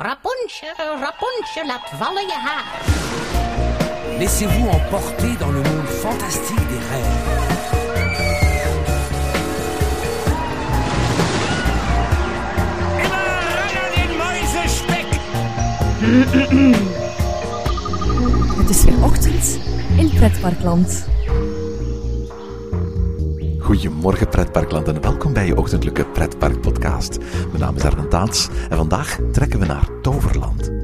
Rapunzel, Rapunzel, laat vallen je haar. Laissez-vous emporter dans le monde fantastique des rêves. Het is weer ochtend in Pretparkland. Goedemorgen pretparkland en welkom bij je ochtendelijke pretparkpodcast. Mijn naam is Arne Taats en vandaag trekken we naar Toverland.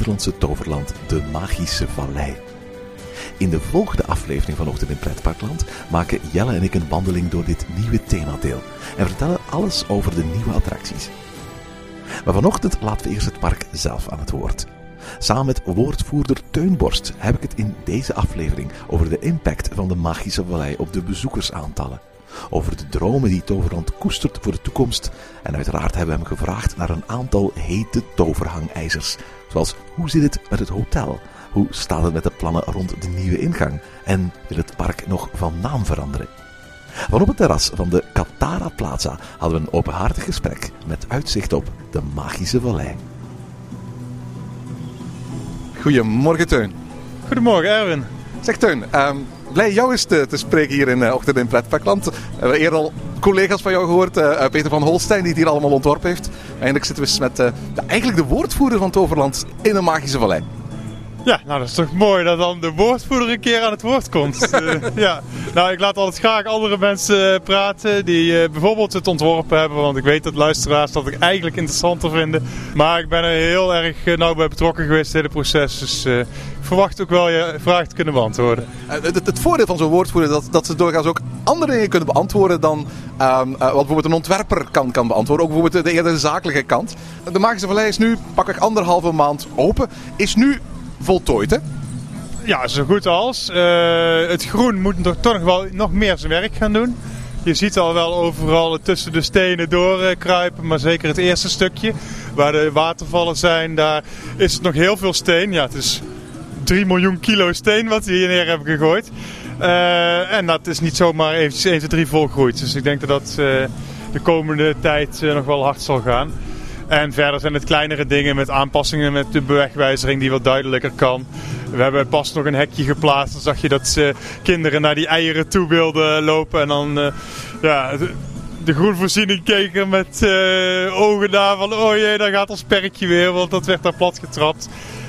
Nederlandse toverland de Magische Vallei. In de volgende aflevering van Ochtend in Pretparkland maken Jelle en ik een wandeling door dit nieuwe themadeel en vertellen alles over de nieuwe attracties. Maar vanochtend laten we eerst het park zelf aan het woord. Samen met woordvoerder Teunborst heb ik het in deze aflevering over de impact van de Magische Vallei op de bezoekersaantallen. Over de dromen die Toverland koestert voor de toekomst. En uiteraard hebben we hem gevraagd naar een aantal hete toverhangijzers. Zoals hoe zit het met het hotel? Hoe staat het met de plannen rond de nieuwe ingang? En wil het park nog van naam veranderen? Van op het terras van de Katara Plaza hadden we een openhartig gesprek met uitzicht op de Magische Vallei. Goedemorgen, Teun. Goedemorgen, Erwin. Zeg Teun, ehm, blij jou eens te, te spreken hier in uh, Ochtend in Pretparkland. We hebben eerder al collega's van jou gehoord, uh, Peter van Holstein, die het hier allemaal ontworpen heeft. Eindelijk zitten we met uh, de, eigenlijk de woordvoerder van Toverland in de Magische Vallei. Ja, nou dat is toch mooi dat dan de woordvoerder een keer aan het woord komt. uh, ja. Nou, ik laat altijd graag andere mensen uh, praten die uh, bijvoorbeeld het ontworpen hebben. Want ik weet dat luisteraars dat ik eigenlijk interessanter vinden. Maar ik ben er heel erg nauw bij betrokken geweest in het hele proces. Dus ik verwacht ook wel je vraag te kunnen beantwoorden. Het, het, het, voordeel van zo'n woordvoerder is dat, dat ze doorgaans ook andere dingen kunnen beantwoorden dan um, wat bijvoorbeeld een ontwerper kan, kan beantwoorden. Ook bijvoorbeeld de eerder zakelijke kant. De Magische Vallei is nu pakweg anderhalve maand open. Is nu voltooid, hè? Ja, zo goed als. Uh, het groen moet toch, toch wel nog meer zijn werk gaan doen. Je ziet al wel overal tussen de stenen doorkruipen, maar zeker het eerste stukje waar de watervallen zijn, daar is het nog heel veel steen. Ja, het is 3 miljoen kilo steen wat we hier neer hebben gegooid. Uh, en dat is niet zomaar eventjes 1, 2, 3 volgroeid. Dus ik denk dat dat uh, de komende tijd nog wel hard zal gaan. En verder zijn het kleinere dingen met aanpassingen met de bewegwijzering die wat duidelijker kan. We hebben pas nog een hekje geplaatst. Dan zag je dat uh, kinderen naar die eieren toe wilden lopen. En dan uh, ja, de, groenvoorziening keken met uh, ogen daar van oh jee, daar gaat ons perkje weer. Want dat werd daar plat getrapt.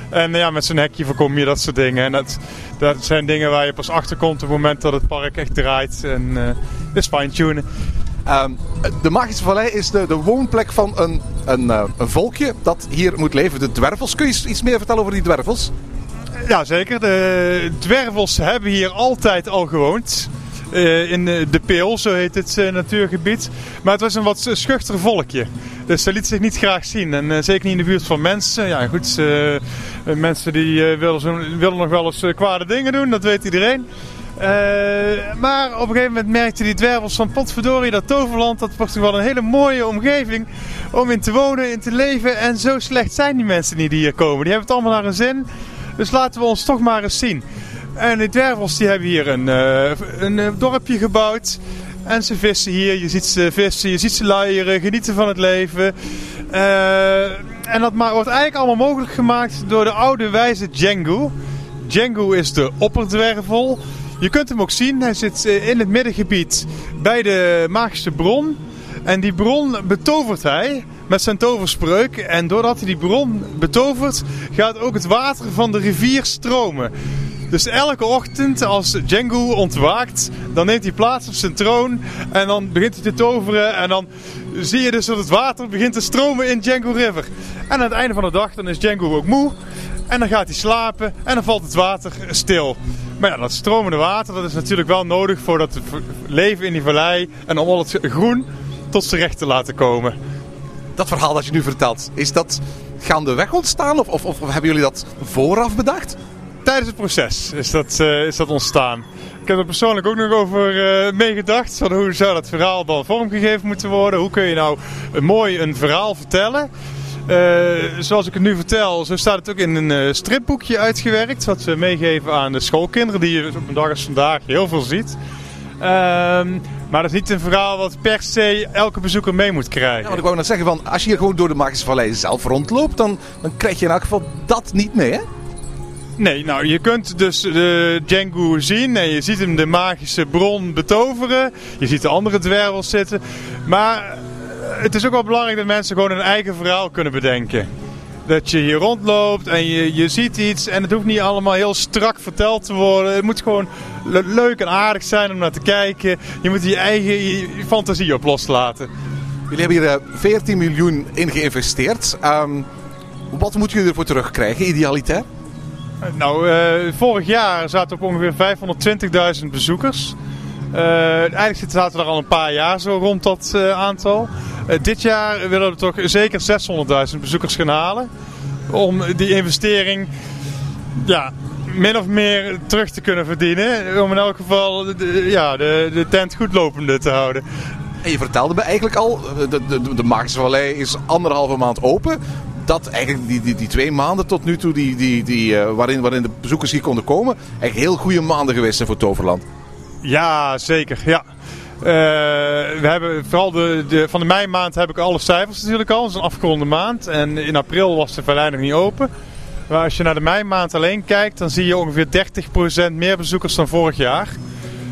En ja, met zo'n hekje voorkom je dat soort dingen. En dat, dat zijn dingen waar je pas achter komt op het moment dat het park echt draait. En uh, is fine-tunen. Um, de Magische Vallei is de, de woonplek van een, een, uh, een, volkje dat hier moet leven, de dwervels. Kun je iets meer vertellen over die dwervels? Ja, zeker. De dwervels hebben hier altijd al gewoond. Uh, in de, de Peel, zo heet het natuurgebied. Maar het was een wat schuchter volkje. Dus ze liet zich niet graag zien. En zeker niet in de buurt van mensen. Ja, goed. mensen die willen, willen nog wel eens kwade dingen doen, dat weet iedereen. Uh, maar op een gegeven moment merkte die dwervels van potverdorie dat Toverland, dat wordt toch wel een hele mooie omgeving om in te wonen, in te leven. En zo slecht zijn die mensen niet die hier komen. Die hebben het allemaal naar hun zin. Dus laten we ons toch maar eens zien. En die dwervels die hebben hier een, uh, een dorpje gebouwd. En ze vissen hier, je ziet ze vissen, je ziet ze luieren, genieten van het leven. En dat wordt eigenlijk allemaal mogelijk gemaakt door de oude wijze Django. Django is de opperdwervel. Je kunt hem ook zien, hij zit in het middengebied bij de magische bron. En die bron betovert hij met zijn toverspreuk. En doordat hij die bron betovert, gaat ook het water van de rivier stromen. Dus elke ochtend als Django ontwaakt, dan neemt hij plaats op zijn troon. En dan begint hij te toveren. En dan zie je dus dat het water begint te stromen in Django River. En aan het einde van de dag, dan is Django ook moe. En dan gaat hij slapen en dan valt het water stil. Maar ja, dat stromende water dat is natuurlijk wel nodig voor het leven in die vallei. En om al het groen tot zijn recht te laten komen. Dat verhaal dat je nu vertelt, is dat gaandeweg ontstaan? Of, of, of hebben jullie dat vooraf bedacht? tijdens het proces is dat, eh, is dat ontstaan. Ik heb er persoonlijk ook nog over eh, meegedacht. Van hoe zou dat verhaal dan vormgegeven moeten worden? Hoe kun je nou mooi een verhaal vertellen? Eh, zoals ik het nu vertel, zo staat het ook in een eh, stripboekje uitgewerkt. Wat we meegeven aan de schoolkinderen, die je op een dag als vandaag heel veel ziet. Ehm, maar dat is niet een verhaal wat per se elke bezoeker mee moet krijgen. Ja, want ik wou net zeggen, van, als je hier gewoon door de Magische Vallei zelf rondloopt, dan, dan krijg je in elk geval dat niet mee, hè? Nee, nou je kunt dus de Django zien en je ziet hem de magische bron betoveren. Je ziet de andere dwergels zitten. Maar het is ook wel belangrijk dat mensen gewoon een eigen verhaal kunnen bedenken. Dat je hier rondloopt en je, je ziet iets en het hoeft niet allemaal heel strak verteld te worden. Het moet gewoon le- leuk en aardig zijn om naar te kijken. Je moet je eigen je, je fantasie op loslaten. Jullie hebben hier eh, 14 miljoen in geïnvesteerd. Ehm, wat moeten jullie ervoor terugkrijgen, idealiter? Nou, eh, vorig jaar zaten we op ongeveer 520.000 bezoekers. Eh, eigenlijk zaten we er al een paar jaar zo rond dat eh, aantal. Eh, dit jaar willen we toch zeker 600.000 bezoekers gaan halen. Om die investering ja, min of meer terug te kunnen verdienen. Om in elk geval de, ja, de, de tent goed lopende te houden. En je vertelde me eigenlijk al, de, de, de is anderhalve maand open. Dat eigenlijk die, die, die twee maanden tot nu toe, die, die, die, waarin, waarin de bezoekers hier konden komen, eigenlijk heel goede maanden geweest zijn voor Toverland. Ja, zeker. Ja. Eh, we hebben vooral de, de, van de meimaand heb ik alle cijfers natuurlijk al. Het is een afgeronde maand. En in april was de vallei nog niet open. Maar als je naar de meimaand alleen kijkt, dan zie je ongeveer 30% meer bezoekers dan vorig jaar.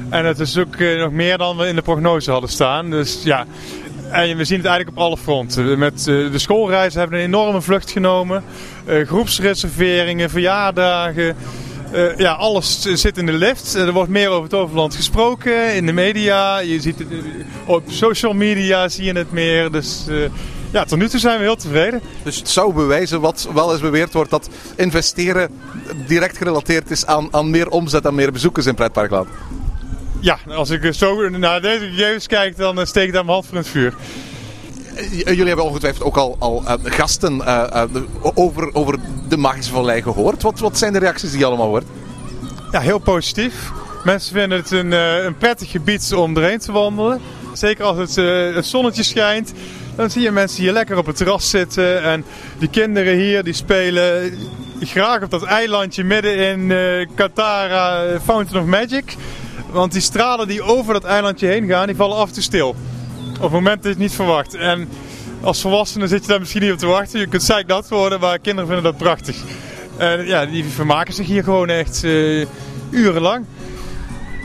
En het is ook eh, nog meer dan we in de prognose hadden staan. Dus ja, en we zien het eigenlijk op alle fronten. Met eh, de schoolreizen hebben een enorme vlucht genomen. Groepsreserveringen, verjaardagen. Eh, ja, alles zit in de lift. Er wordt meer over het overland gesproken in de media. Je ziet het, eh, op social media zie je het meer. Dus eh, ja, tot nu toe zijn we heel tevreden. Dus het zou bewijzen wat wel eens beweerd wordt dat investeren direct gerelateerd is aan, aan meer omzet en meer bezoekers in pretparkland. Ja, als ik zo naar deze gegevens kijk, dan eh, steek ik daar mijn hand voor in het vuur. Eh, Jullie hebben ongetwijfeld ook al, al eh, gasten eh, over, over de Magische Vallei gehoord. Wat, wat zijn de reacties die je allemaal hoort? Ja, heel positief. Mensen vinden het een, een prettig gebied om erheen te wandelen. Zeker als het, zonnetje schijnt. Dan zie je mensen hier lekker op het terras zitten. En die kinderen hier die spelen graag op dat eilandje midden in eh Katara Fountain of Magic. Want die stralen die over dat eilandje heen gaan, die vallen af en toe stil. Op het moment dat je het niet verwacht. En als volwassene zit je daar misschien niet op te wachten. Je kunt zeiknat worden, maar kinderen vinden dat prachtig. En ja, die vermaken zich hier gewoon echt eh, urenlang.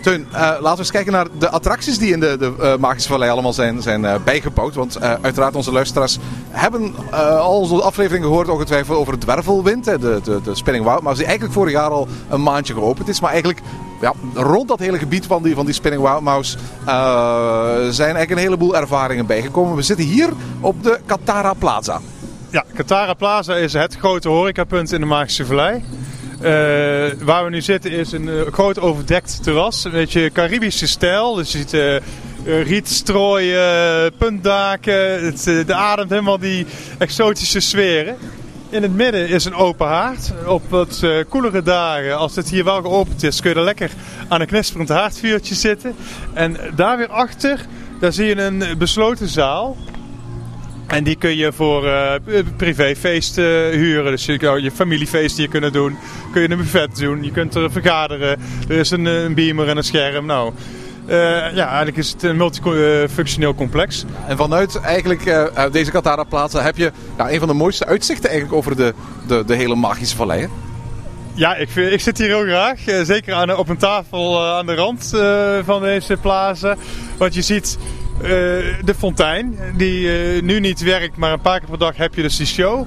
Teun, eh, laten we eens kijken naar de attracties die in de, de eh, Magische Vallei allemaal zijn, zijn eh, bijgebouwd. Want uiteraard onze luisteraars hebben al onze aflevering gehoord ongetwijfeld over het Dwervelwind, de, de, de Spinning Wild Mouse, die eigenlijk vorig jaar al een maandje geopend is. Maar eigenlijk ja, rond dat hele gebied van die, van die Spinning Wild Mouse zijn eigenlijk een heleboel ervaringen bijgekomen. We zitten hier op de Katara Plaza. Ja, Katara Plaza is het grote horecapunt in de Magische Vallei. Eh, waar we nu zitten is een eh, groot overdekt terras. Een beetje Caribische stijl. Dus je ziet eh, eh, rietstrooien, puntdaken. Het, de ademt helemaal die exotische sferen. In het midden is een open haard. Op wat koelere dagen, als het hier wel geopend is, kun je er lekker aan een knisperend haardvuurtje zitten. En daar weer achter, daar zie je een besloten zaal. En die kun je voor eh, privéfeesten huren. Dus je kan je familiefeesten hier kunnen doen. Kun je een buffet doen. Je kunt er vergaderen. Er is een, eh, een beamer en een scherm. Nou, eh, ja, eigenlijk is het een multifunctioneel complex. En vanuit eigenlijk eh, eh, deze Katara Plaza heb je ja, een van de mooiste uitzichten eigenlijk over de, de, de hele Magische Vallei. hè? Ja, ik, ik zit hier heel graag. Eh, zeker aan, op een tafel eh, aan de rand eh, van deze plaza. Want je ziet eh, de fontein, die eh, nu niet werkt, maar een paar keer per dag heb je dus die show.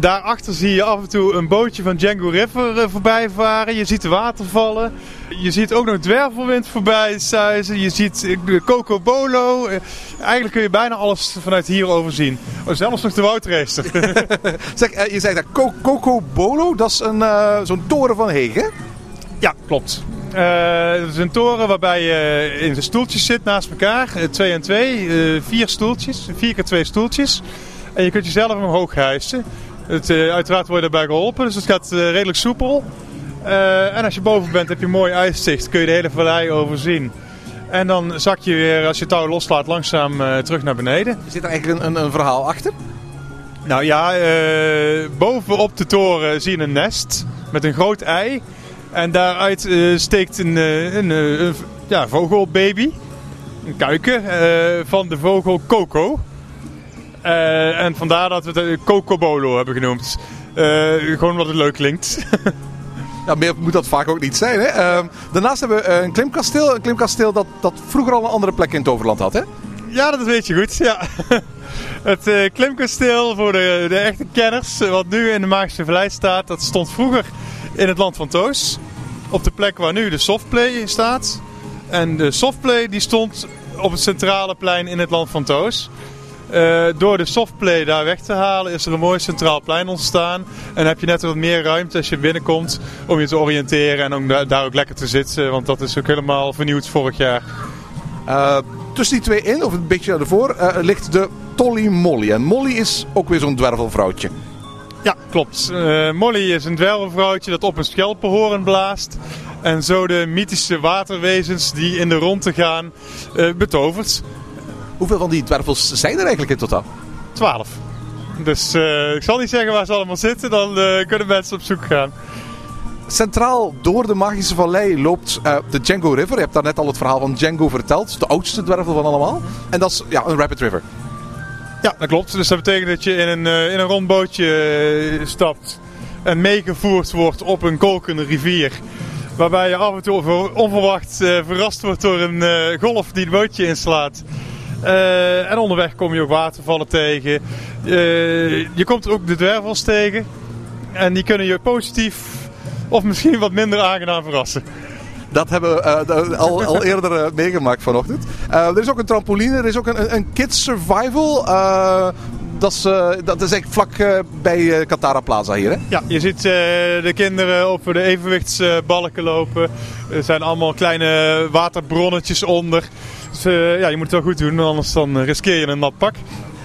Daarachter zie je af en toe een bootje van Django River eh, voorbij varen. Je ziet de watervallen. Je ziet ook nog dwervelwind voorbij suizen. Je ziet de Coco Bolo. Eigenlijk kun je bijna alles vanuit hier overzien. Oh, zelfs nog de woudracer. Zeg, je zei dat Co- Coco Bolo, dat is een, zo'n toren van Heeg, hè? Ja, klopt. Eh, het is een toren waarbij je in de stoeltjes zit naast elkaar. Eh, twee en twee. eh, vier stoeltjes. Vier keer twee stoeltjes. En je kunt jezelf omhoog hijsen. Het, uiteraard word je daarbij geholpen. Dus het gaat redelijk soepel. En als je boven bent heb je mooi uitzicht, kun je de hele vallei overzien. En dan zak je weer, als je touw loslaat, langzaam terug naar beneden. Zit er eigenlijk een, een, een verhaal achter? Nou ja, bovenop de toren zie je een nest met een groot ei. En daaruit eh, steekt een, eh, een, eh, een ja, vogelbaby, een kuiken, van de vogel Coco. En vandaar dat we het Cocobolo hebben genoemd. Gewoon omdat het leuk klinkt. Ja, meer moet dat vaak ook niet zijn. Hè? Ehm, daarnaast hebben we een klimkasteel. Een klimkasteel dat, dat vroeger al een andere plek in het Overland had. Hè? Ja, dat weet je goed. Ja. Het klimkasteel voor de, de echte kenners, wat nu in de Magische Vallei staat, dat stond vroeger in het land van Toos. Op de plek waar nu de softplay staat. En de softplay die stond op het centrale plein in het land van Toos. Eh, door de softplay daar weg te halen is er een mooi centraal plein ontstaan. En heb je net wat meer ruimte als je binnenkomt om je te oriënteren en om da- daar ook lekker te zitten. Want dat is ook helemaal vernieuwd vorig jaar. Eh, tussen die twee in, of een beetje ervoor, eh, ligt de Tolly Molly. En Molly is ook weer zo'n dwervelvrouwtje. Ja, klopt. Eh, Molly is een dwergenvrouwtje dat op een schelpenhoorn blaast. En zo de mythische waterwezens die in de ronde gaan eh, betovert. Hoeveel van die dwervels zijn er eigenlijk in totaal? 12. Dus eh, ik zal niet zeggen waar ze allemaal zitten, dan kunnen mensen op zoek gaan. Centraal door de Magische Vallei loopt de Django River. Je hebt daar net al het verhaal van Django verteld. De oudste dwervel van allemaal. En dat is ja, een rapid river. Ja, dat klopt. Dus dat betekent dat je in een, eh, in een rondbootje eh, stapt en meegevoerd wordt op een kolkende rivier. Waarbij je af en toe onverwacht eh, verrast wordt door een golf die het bootje inslaat. En onderweg kom je ook watervallen tegen. Je komt ook de dwervels tegen. En die kunnen je positief of misschien wat minder aangenaam verrassen. Dat hebben we eh, al, al eerder eh, meegemaakt vanochtend. Eh, er is ook een trampoline, er is ook een, een kids survival. Dat, is, dat is echt vlak bij Katara Plaza hier. Hè? Ja, je ziet de kinderen op de evenwichtsbalken lopen. Er zijn allemaal kleine waterbronnetjes onder. Dus ja, je moet het wel goed doen, anders dan riskeer je een nat pak.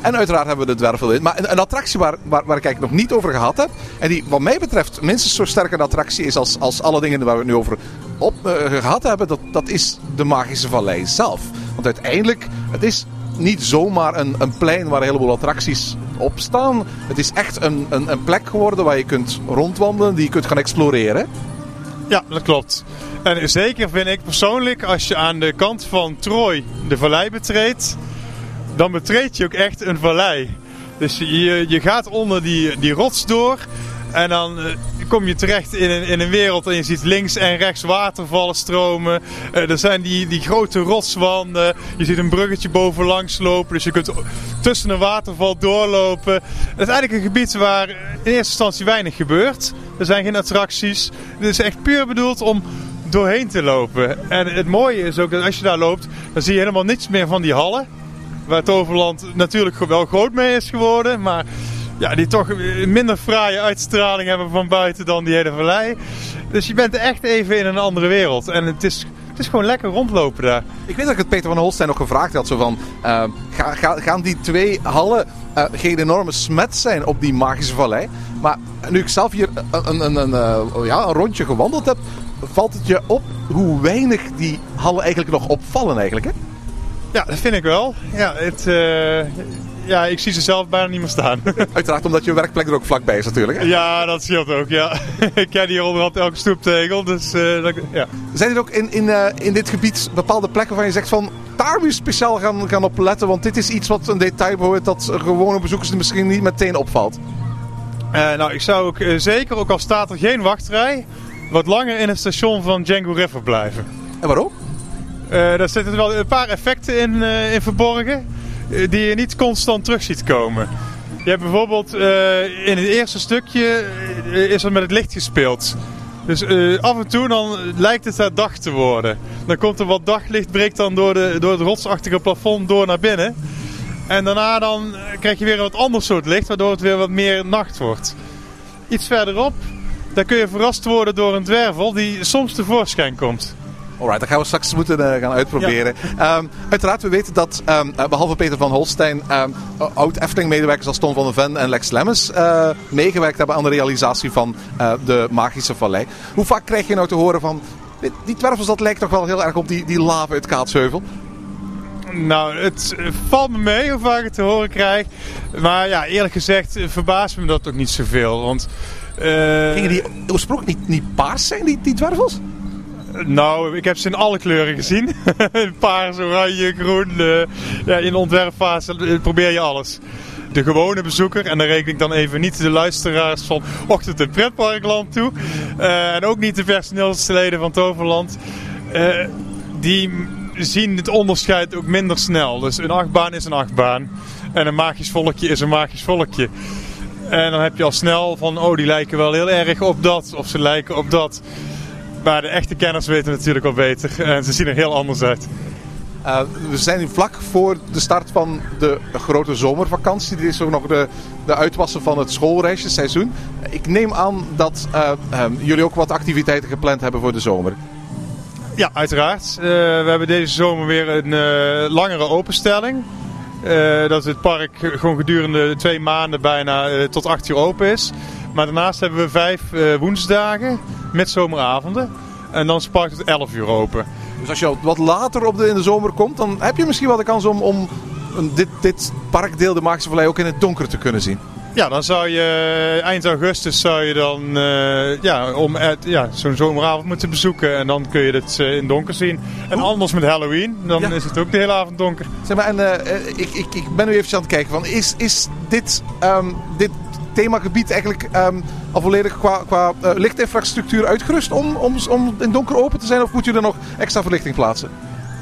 En uiteraard hebben we de dwervel in. Maar een, attractie waar, waar, waar ik nog niet over gehad heb. En die wat mij betreft minstens zo sterk een attractie is als, als alle dingen waar we het nu over op, eh, gehad hebben. Dat, dat is de Magische Vallei zelf. Want uiteindelijk, het is niet zomaar een, een plein waar een heleboel attracties op staan. Het is echt een, een, een plek geworden waar je kunt rondwandelen, die je kunt gaan exploreren. Ja, dat klopt. En zeker vind ik persoonlijk, als je aan de kant van Trooi de vallei betreedt, dan betreed je ook echt een vallei. Dus je, je gaat onder die, die rots door en dan eh, kom je terecht in een, in een wereld en je ziet links en rechts watervallen stromen. Eh, er zijn die, die grote rotswanden. Je ziet een bruggetje bovenlangs lopen, dus je kunt tussen een waterval doorlopen. Het is eigenlijk een gebied waar in eerste instantie weinig gebeurt. Er zijn geen attracties. Het is echt puur bedoeld om doorheen te lopen. En het mooie is ook dat als je daar loopt, dan zie je helemaal niets meer van die hallen. Waar Toverland natuurlijk wel groot mee is geworden. Maar ja, die toch minder fraaie uitstraling hebben van buiten dan die hele vallei. Dus je bent echt even in een andere wereld. En het is, het is gewoon lekker rondlopen daar. Ik weet dat ik het Peter van Holstein nog gevraagd had. Zo van, eh, ga, ga- gaan die twee hallen eh, geen enorme smet zijn op die magische vallei? Maar nu ik zelf hier een, een, een, eh, ja, een rondje gewandeld heb, valt het je op hoe weinig die hallen eigenlijk nog opvallen eigenlijk. Hè? Ja, dat vind ik wel. Ja, het, eh, ja ik zie ze zelf bijna niet meer staan. Uiteraard omdat je werkplek er ook vlakbij is natuurlijk. Hè? ja, dat scheelt ook, ja. ik ken hier onderhand elke stoeptegel, dus eh, dat, ja. Zijn er ook in, in, eh, in dit gebied bepaalde plekken waar je zegt van daar moet je speciaal gaan, gaan op letten? Want dit is iets wat een detail behoort dat gewone bezoekers er misschien niet meteen opvalt. Nou, ik zou ook zeker, ook al staat er geen wachtrij, wat langer in het station van Django River blijven. En waarom? Eh, daar zitten wel een paar effecten in, eh, in verborgen eh, die je niet constant terug ziet komen. Je hebt bijvoorbeeld in het eerste stukje is er met het licht gespeeld. Dus af en toe dan lijkt het daar dag te worden. Dan komt er wat daglicht, breekt dan door, de, door het rotsachtige plafond door naar binnen. En daarna dan krijg je weer een wat ander soort licht, waardoor het weer wat meer nacht wordt. Iets verderop, daar kun je verrast worden door een dwervel die soms tevoorschijn komt. Alright, dat gaan we straks moeten eh, gaan uitproberen. Ehm, uiteraard, we weten dat ehm, eh, behalve Peter van Holstein, ehm, oud Efteling-medewerkers als Ton van den Ven en Lex Lemmens eh, meegewerkt hebben aan de realisatie van de Magische Vallei. Hoe vaak krijg je nou te horen van, "Dit- die twervels dat lijkt toch wel heel erg op die, die lava uit Kaatsheuvel? Nou, het valt me mee hoe vaak ik het te horen krijg. Maar ja, eerlijk gezegd verbaast me dat ook niet zoveel. Want, Gingen die oorspronkelijk niet, niet paars zijn, die, die dwervels? Nou, ik heb ze in alle kleuren gezien. Paars, oranje, groen. eh, ja, in de ontwerpfase probeer je alles. De gewone bezoeker, en daar reken ik dan even niet de luisteraars van Ochtend en Pretparkland toe. eh, en ook niet de personeelsleden van Toverland. eh, die zien het onderscheid ook minder snel. Dus een achtbaan is een achtbaan. En een magisch volkje is een magisch volkje. En dan heb je al snel van, oh die lijken wel heel erg op dat. Of ze lijken op dat. Maar de echte kenners weten natuurlijk al beter. En ze zien er heel anders uit. Uh, we zijn nu vlak voor de start van de grote zomervakantie. Dit is ook nog de, de uitwassen van het schoolreisjesseizoen. Ik neem aan dat uh, um, jullie ook wat activiteiten gepland hebben voor de zomer. Ja, uiteraard. Uh, we hebben deze zomer weer een langere openstelling. Dat het park gewoon gedurende twee maanden bijna tot 8 uur open is. Maar daarnaast hebben we vijf uh, woensdagen met zomeravonden. En dan is het park tot 11 uur open. Dus als je wat later op de, in de zomer komt, dan heb je misschien wel de kans om, om dit, dit parkdeel, de Magische Vallei, ook in het donker te kunnen zien. Ja, dan zou je eind augustus zou je dan uh, ja, om ja, zo'n zomeravond moeten bezoeken. En dan kun je het uh, in donker zien. En anders met Halloween, dan ja. is het ook de hele avond donker. Zeg maar, en uh, ik, ik, ik ben nu even aan het kijken. Van, is, is dit, um, dit themagebied eigenlijk um, al volledig qua, qua uh, lichtinfrastructuur uitgerust om, om, om in donker open te zijn? Of moet je er nog extra verlichting plaatsen?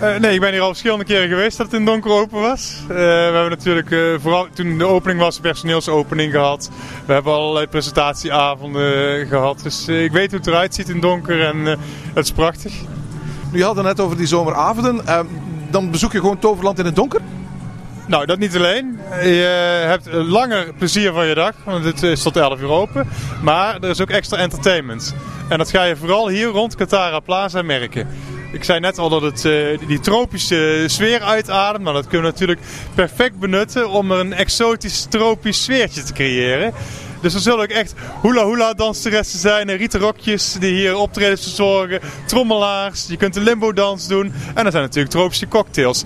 Uh, nee, ik ben hier al verschillende keren geweest dat het in donker open was. Uh, we hebben natuurlijk uh, vooral toen de opening was, personeelsopening gehad. We hebben allerlei presentatieavonden gehad. Dus ik weet hoe het eruit ziet in donker en het is prachtig. Nu hadden net over die zomeravonden. Ehm, dan bezoek je gewoon Toverland in het donker? Nou, dat niet alleen. Je hebt langer plezier van je dag, want het is tot 11 uur open. Maar er is ook extra entertainment. En dat ga je vooral hier rond Katara Plaza merken. Ik zei net al dat het uh, die tropische sfeer uitademt. Maar dat kunnen we natuurlijk perfect benutten om er een exotisch tropisch sfeertje te creëren. Dus er zullen ook echt hula hula danseressen zijn rokjes die hier optredens verzorgen. Trommelaars, je kunt de limbo dans doen. En er zijn natuurlijk tropische cocktails.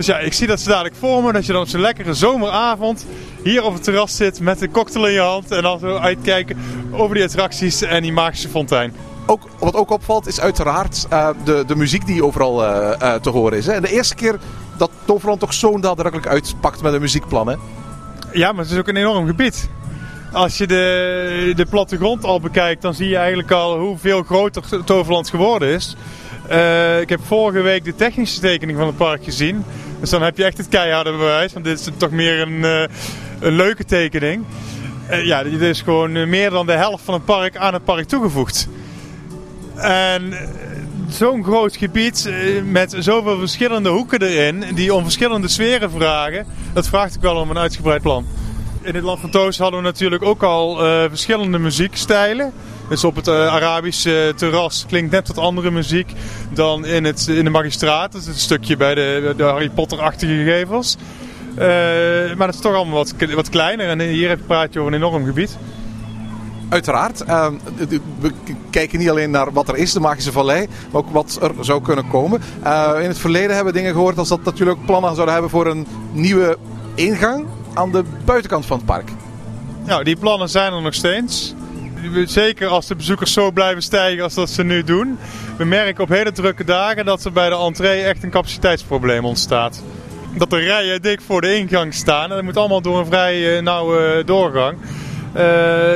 Dus ja, ik zie dat ze dadelijk voor me. Dat je dan op zo'n lekkere zomeravond hier op het terras zit met een cocktail in je hand. En dan zo uitkijken over die attracties en die magische fontein. Ook, wat ook opvalt is uiteraard uh, de, de muziek die overal uh, uh, te horen is. Hè? En de eerste keer dat Toverland toch zo nadrukkelijk uitpakt met een muziekplan. Hè? Ja, maar het is ook een enorm gebied. Als je de, de plattegrond al bekijkt, dan zie je eigenlijk al hoeveel groter Toverland geworden is. Ik heb vorige week de technische tekening van het park gezien. Dus dan heb je echt het keiharde bewijs. Want dit is toch meer een, uh, een leuke tekening. Uh, ja, dit is gewoon meer dan de helft van het park aan het park toegevoegd. En zo'n groot gebied met zoveel verschillende hoeken erin, die om verschillende sferen vragen, dat vraagt ook wel om een uitgebreid plan. In het land van Toos hadden we natuurlijk ook al verschillende muziekstijlen. Dus op het uh, Arabische uh, terras klinkt net wat andere muziek dan in, het, in de magistraat. Dat is een stukje bij de, de Harry Potter-achtige gevels. maar dat is toch allemaal wat, wat kleiner en hier praat je over een enorm gebied. Uiteraard. Uh, we kijken niet alleen naar wat er is, de Magische Vallei, maar ook wat er zou kunnen komen. Uh, in het verleden hebben we dingen gehoord als dat natuurlijk ook plannen zouden hebben voor een nieuwe ingang aan de buitenkant van het park. Nou, die plannen zijn er nog steeds. Zeker als de bezoekers zo blijven stijgen als dat ze nu doen. We merken op hele drukke dagen dat er bij de entree echt een capaciteitsprobleem ontstaat. Dat er rijen dik voor de ingang staan. En dat moet allemaal door een vrij uh, nauwe doorgang. Uh,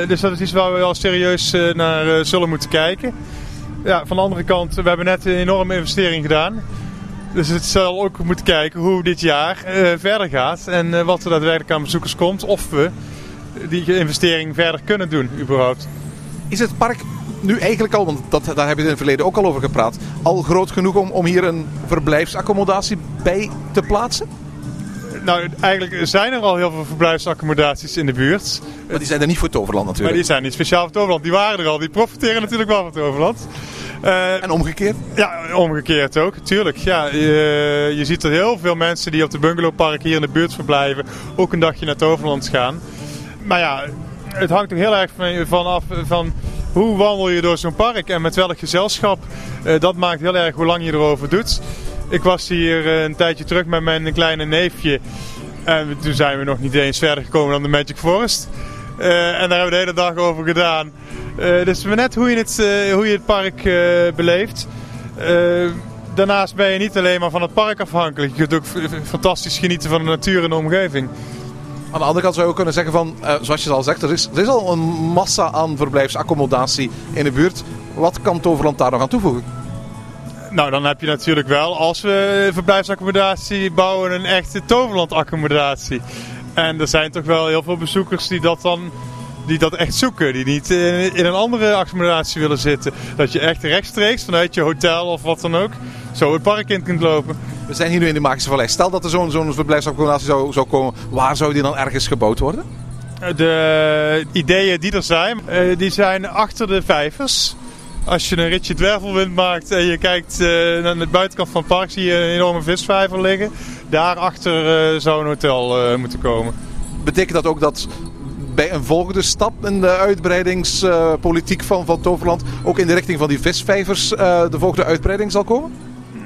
dus dat is iets waar we wel serieus uh, naar zullen moeten kijken. Ja, van de andere kant, we hebben net een enorme investering gedaan. Dus het zal ook moeten kijken hoe dit jaar verder gaat. En wat er daadwerkelijk aan bezoekers komt. Of we die investering verder kunnen doen, überhaupt. Is het park nu eigenlijk al, want dat, daar heb je in het verleden ook al over gepraat, al groot genoeg om, om hier een verblijfsaccommodatie bij te plaatsen? Nou, eigenlijk zijn er al heel veel verblijfsaccommodaties in de buurt. Maar die zijn er niet voor Toverland natuurlijk. Maar die zijn niet speciaal voor Toverland. Die waren er al. Die profiteren natuurlijk wel van Toverland. Eh, En omgekeerd? ja, omgekeerd ook, tuurlijk. Ja, je, je ziet er heel veel mensen die op de bungalowparken hier in de buurt verblijven, ook een dagje naar Toverland gaan. Maar ja, het hangt er heel erg van, van af van hoe wandel je door zo'n park en met welk gezelschap. Eh, dat maakt heel erg hoe lang je erover doet. Ik was hier eh, een tijdje terug met mijn kleine neefje. En toen zijn we nog niet eens verder gekomen dan de Magic Forest. Eh, en daar hebben we de hele dag over gedaan. Eh, dus net hoe je het, hoe je het park beleeft. Daarnaast ben je niet alleen maar van het park afhankelijk. Je kunt ook fantastisch genieten van de natuur en de omgeving. Aan de andere kant zou je ook kunnen zeggen van, eh, zoals je al zegt, er is, er is al een massa aan verblijfsaccommodatie in de buurt. Wat kan Toverland daar nog aan toevoegen? Nou, dan heb je natuurlijk wel, als we verblijfsaccommodatie bouwen, een echte Toverland-accommodatie. En er zijn toch wel heel veel bezoekers die dat dan die dat echt zoeken. Die niet in, in een andere accommodatie willen zitten. Dat je echt rechtstreeks vanuit je hotel of wat dan ook zo het park in kunt lopen. We zijn hier nu in de Magische Vallei. Stel dat er zo'n zo'n verblijfsaccommodatie zou, zou komen. Waar zou die dan ergens gebouwd worden? De ideeën die er zijn, eh, die zijn achter de vijvers. Als je een ritje dwervelwind maakt en je kijkt eh, naar de buitenkant van het park, zie je een enorme visvijver liggen. Daarachter eh zou een hotel eh, moeten komen. Betekent dat ook dat bij een volgende stap in de uitbreidingspolitiek van, van Toverland ook in de richting van die visvijvers eh, de volgende uitbreiding zal komen?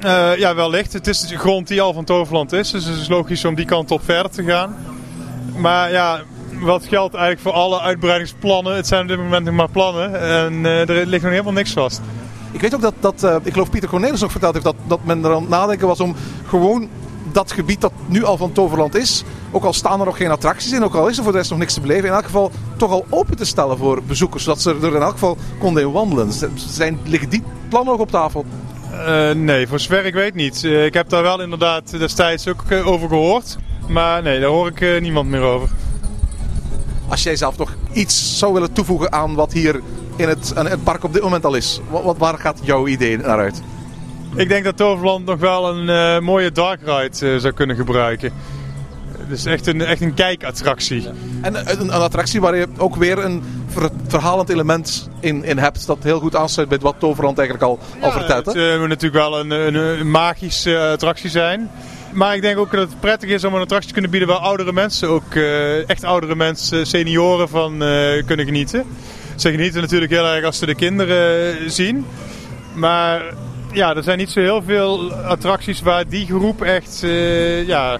Eh, ja, wellicht. Het is de grond die al van Toverland is, dus het is logisch om die kant op verder te gaan. Maar ja, wat geldt eigenlijk voor alle uitbreidingsplannen? Het zijn op dit moment nog maar plannen en eh, er ligt nog helemaal niks vast. Ik weet ook dat, dat eh, ik geloof Pieter Cornelis nog verteld heeft dat, dat men er aan het nadenken was om gewoon dat gebied dat nu al van Toverland is, ook al staan er nog geen attracties in, ook al is er voor de rest nog niks te beleven, in elk geval toch al open te stellen voor bezoekers, zodat ze er in elk geval konden in wandelen. Zijn, liggen die plannen nog op tafel? Eh, nee, voor zover ik weet niet. Eh, ik heb daar wel inderdaad destijds ook eh, over gehoord. Maar nee, daar hoor ik niemand meer over. Als jij zelf nog iets zou willen toevoegen aan wat hier in het, in het park op dit moment al is, wat, wat- waar gaat jouw idee naar uit? Ik denk dat Toverland nog wel een mooie dark ride zou kunnen gebruiken. Dus echt een, echt een kijkattractie. En een, een attractie waar je ook weer een ver- verhalend element in, in hebt, dat heel goed aansluit bij wat Toverland eigenlijk al, al vertelt. Het eh, moet natuurlijk wel een, een, een magische eh, attractie zijn. Maar ik denk ook dat het prettig is om een attractie te kunnen bieden waar oudere mensen, ook eh, echt oudere mensen, senioren van eh, kunnen genieten. Ze genieten natuurlijk heel erg als ze de kinderen eh, zien. Maar ja, er zijn niet zo heel veel attracties waar die groep echt eh, ja,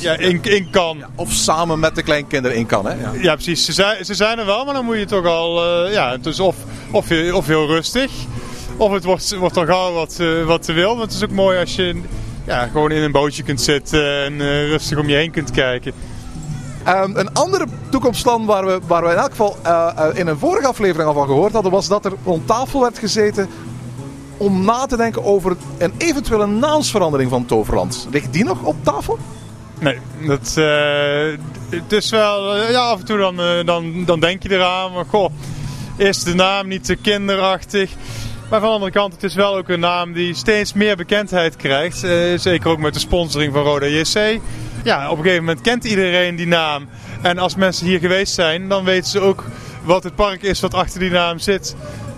ja, in, in kan. Of samen met de kleinkinderen in kan. Hè? Ja. Ja, precies. Ze zijn, ze zijn er wel, maar dan moet je toch al. eh, ja, is of, of, heel- of heel rustig. Of het wordt, wordt al gauw wat, eh, wat te wild. Want het is ook mooi als je ja, gewoon in een bootje kunt zitten en eh, rustig om je heen kunt kijken. Ehm, een andere toekomstplan waar we, waar we in elk geval in een vorige aflevering al van gehoord hadden, was dat er rond tafel werd gezeten om na te denken over een eventuele naamsverandering van Toverland. Ligt die nog op tafel? Nee, dat, eh, het is wel. eh, ja, af en toe dan, eh, dan, dan denk je eraan. Maar goh, is de naam niet te kinderachtig? Maar van de andere kant, het is wel ook een naam die steeds meer bekendheid krijgt. Zeker ook met de sponsoring van Roda JC. Ja, op een gegeven moment kent iedereen die naam. En als mensen hier geweest zijn, dan weten ze ook wat het park is wat achter die naam zit.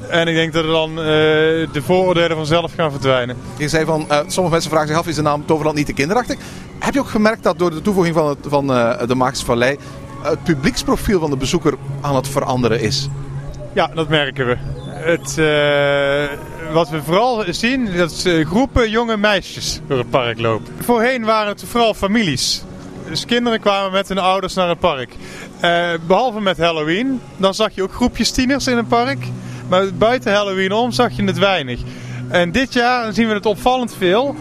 En ik denk dat er dan de vooroordelen vanzelf gaan verdwijnen. Je zei van, sommige mensen vragen zich af, is de naam Toverland niet te kinderachtig? Heb je ook gemerkt dat door de toevoeging van, het, van eh, de Magische Vallei het publieksprofiel van de bezoeker aan het veranderen is? Ja, dat merken we. Het, eh, wat we vooral zien, dat eh, groepen jonge meisjes door het park lopen. Voorheen waren het vooral families. Dus kinderen kwamen met hun ouders naar het park. Eh, behalve met Halloween, dan zag je ook groepjes tieners in het park. Maar buiten Halloween om zag je het weinig. En dit jaar zien we het opvallend veel.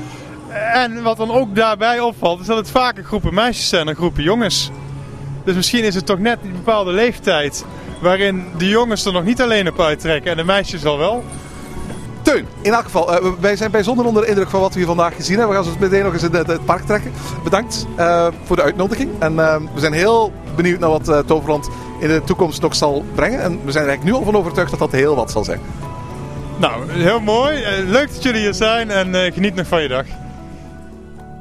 En wat dan ook daarbij opvalt, is dat het vaker groepen meisjes zijn dan groepen jongens. Dus misschien is het toch net een bepaalde leeftijd waarin de jongens er nog niet alleen op uittrekken en de meisjes al wel. Teun, in elk geval, eh, wij zijn bijzonder onder de indruk van wat we hier vandaag gezien hebben. We gaan zo meteen nog eens in het, het park trekken. Bedankt eh, voor de uitnodiging. En eh, we zijn heel benieuwd naar wat Toverland in de toekomst nog zal brengen. En we zijn er eigenlijk nu al van overtuigd dat dat heel wat zal zijn. Nou, heel mooi. Leuk dat jullie hier zijn en geniet nog van je dag.